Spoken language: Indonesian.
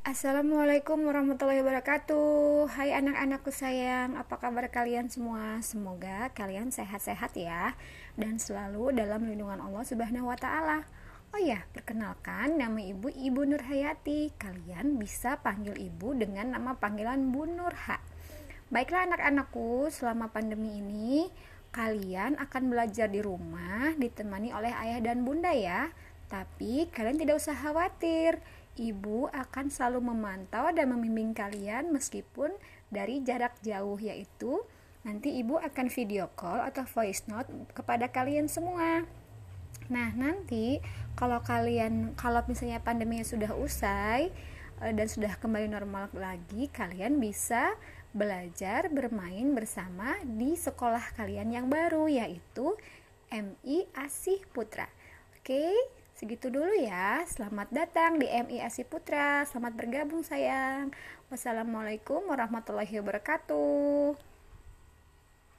Assalamualaikum warahmatullahi wabarakatuh. Hai anak-anakku sayang Apa kabar kalian semua? Semoga kalian sehat-sehat ya Dan selalu dalam lindungan Allah subhanahu wa ta'ala. Oh ya, perkenalkan nama ibu Ibu Nur Hayati. Kalian bisa panggil ibu dengan nama panggilan Bu Nurha Baiklah anak-anakku, selama pandemi ini Kalian akan belajar di rumah Ditemani oleh ayah dan bunda ya. Tapi kalian tidak usah khawatir Ibu akan selalu memantau dan membimbing kalian meskipun dari jarak jauh yaitu nanti ibu akan video call atau voice note kepada kalian semua. Nah, nanti kalau kalian kalau misalnya pandeminya sudah usai eh, dan sudah kembali normal lagi, kalian bisa belajar bermain bersama di sekolah kalian yang baru yaitu MI Asih Putra. Oke, Segitu dulu ya. Selamat datang di MI Asi Putra. Selamat bergabung sayang. Wassalamualaikum warahmatullahi wabarakatuh.